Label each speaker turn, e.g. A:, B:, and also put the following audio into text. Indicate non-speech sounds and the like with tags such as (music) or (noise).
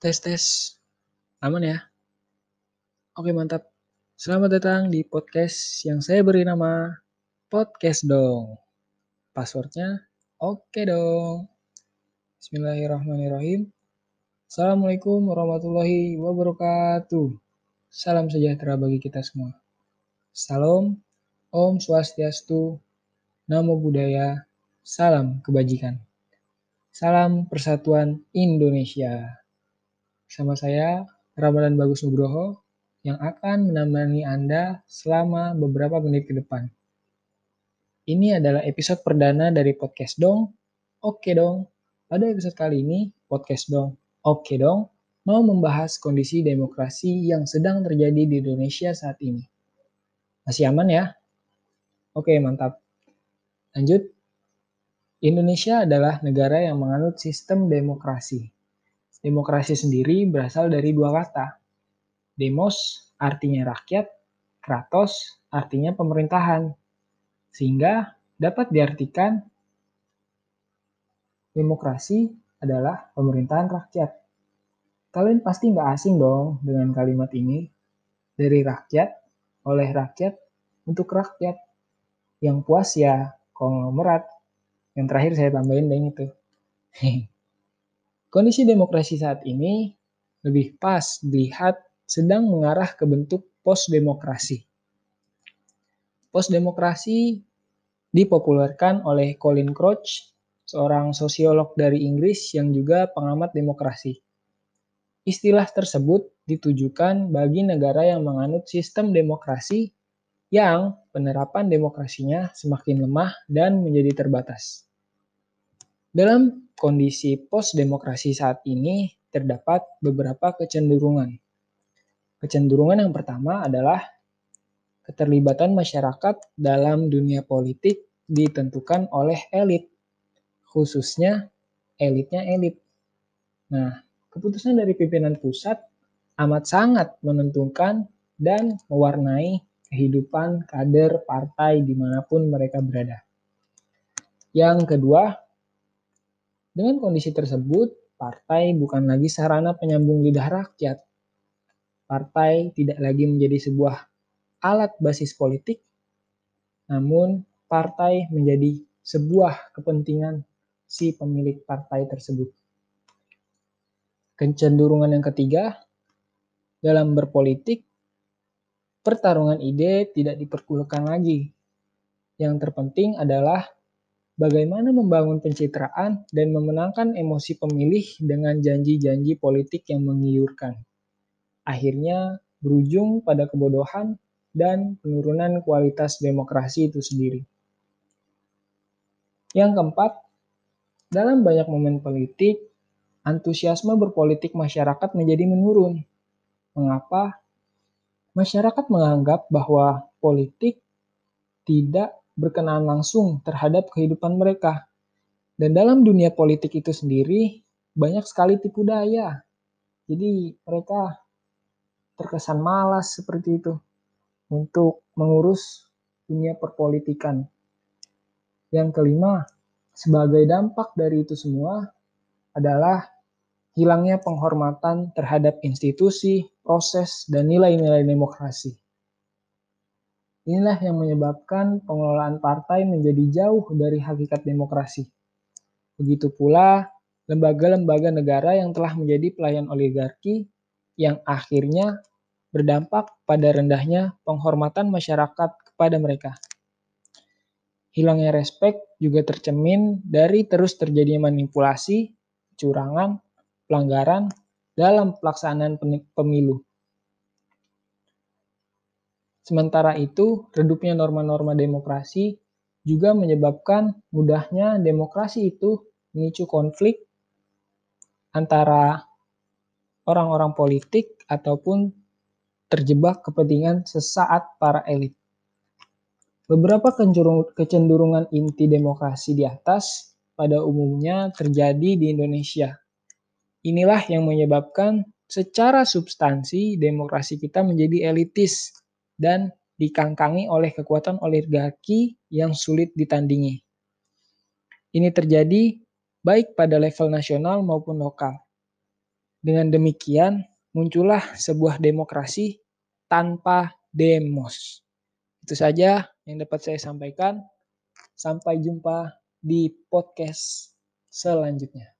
A: Tes tes. Aman ya? Oke mantap. Selamat datang di podcast yang saya beri nama Podcast Dong. Passwordnya oke dong. Bismillahirrahmanirrahim. Assalamualaikum warahmatullahi wabarakatuh. Salam sejahtera bagi kita semua. Salam, Om Swastiastu, Namo Buddhaya, Salam Kebajikan. Salam Persatuan Indonesia. Bersama saya, Ramadan Bagus Nugroho, yang akan menemani Anda selama beberapa menit ke depan. Ini adalah episode perdana dari Podcast Dong, Oke Dong. Pada episode kali ini, Podcast Dong, Oke Dong, mau membahas kondisi demokrasi yang sedang terjadi di Indonesia saat ini. Masih aman ya? Oke, mantap. Lanjut. Indonesia adalah negara yang menganut sistem demokrasi Demokrasi sendiri berasal dari dua kata. Demos artinya rakyat, kratos artinya pemerintahan. Sehingga dapat diartikan demokrasi adalah pemerintahan rakyat. Kalian pasti nggak asing dong dengan kalimat ini. Dari rakyat, oleh rakyat, untuk rakyat. Yang puas ya konglomerat. Yang terakhir saya tambahin deh itu. (laughs) Kondisi demokrasi saat ini lebih pas dilihat sedang mengarah ke bentuk post-demokrasi. Post-demokrasi dipopulerkan oleh Colin Crouch, seorang sosiolog dari Inggris yang juga pengamat demokrasi. Istilah tersebut ditujukan bagi negara yang menganut sistem demokrasi yang penerapan demokrasinya semakin lemah dan menjadi terbatas. Dalam kondisi post-demokrasi saat ini terdapat beberapa kecenderungan. Kecenderungan yang pertama adalah keterlibatan masyarakat dalam dunia politik ditentukan oleh elit, khususnya elitnya elit. Nah, keputusan dari pimpinan pusat amat sangat menentukan dan mewarnai kehidupan kader partai di mana pun mereka berada. Yang kedua, dengan kondisi tersebut, partai bukan lagi sarana penyambung lidah rakyat. Partai tidak lagi menjadi sebuah alat basis politik, namun partai menjadi sebuah kepentingan si pemilik partai tersebut. Kecenderungan yang ketiga, dalam berpolitik, pertarungan ide tidak diperkulukan lagi. Yang terpenting adalah bagaimana membangun pencitraan dan memenangkan emosi pemilih dengan janji-janji politik yang menggiurkan. Akhirnya berujung pada kebodohan dan penurunan kualitas demokrasi itu sendiri. Yang keempat, dalam banyak momen politik, antusiasme berpolitik masyarakat menjadi menurun. Mengapa? Masyarakat menganggap bahwa politik tidak berkenaan langsung terhadap kehidupan mereka. Dan dalam dunia politik itu sendiri, banyak sekali tipu daya. Jadi mereka terkesan malas seperti itu untuk mengurus dunia perpolitikan. Yang kelima, sebagai dampak dari itu semua adalah hilangnya penghormatan terhadap institusi, proses, dan nilai-nilai demokrasi. Inilah yang menyebabkan pengelolaan partai menjadi jauh dari hakikat demokrasi. Begitu pula lembaga-lembaga negara yang telah menjadi pelayan oligarki yang akhirnya berdampak pada rendahnya penghormatan masyarakat kepada mereka. Hilangnya respek juga tercemin dari terus terjadinya manipulasi, kecurangan, pelanggaran dalam pelaksanaan pemilu. Sementara itu, redupnya norma-norma demokrasi juga menyebabkan mudahnya demokrasi itu memicu konflik antara orang-orang politik ataupun terjebak kepentingan sesaat para elit. Beberapa kecenderungan inti demokrasi di atas pada umumnya terjadi di Indonesia. Inilah yang menyebabkan secara substansi demokrasi kita menjadi elitis dan dikangkangi oleh kekuatan oligarki yang sulit ditandingi. Ini terjadi baik pada level nasional maupun lokal. Dengan demikian, muncullah sebuah demokrasi tanpa demos. Itu saja yang dapat saya sampaikan. Sampai jumpa di podcast selanjutnya.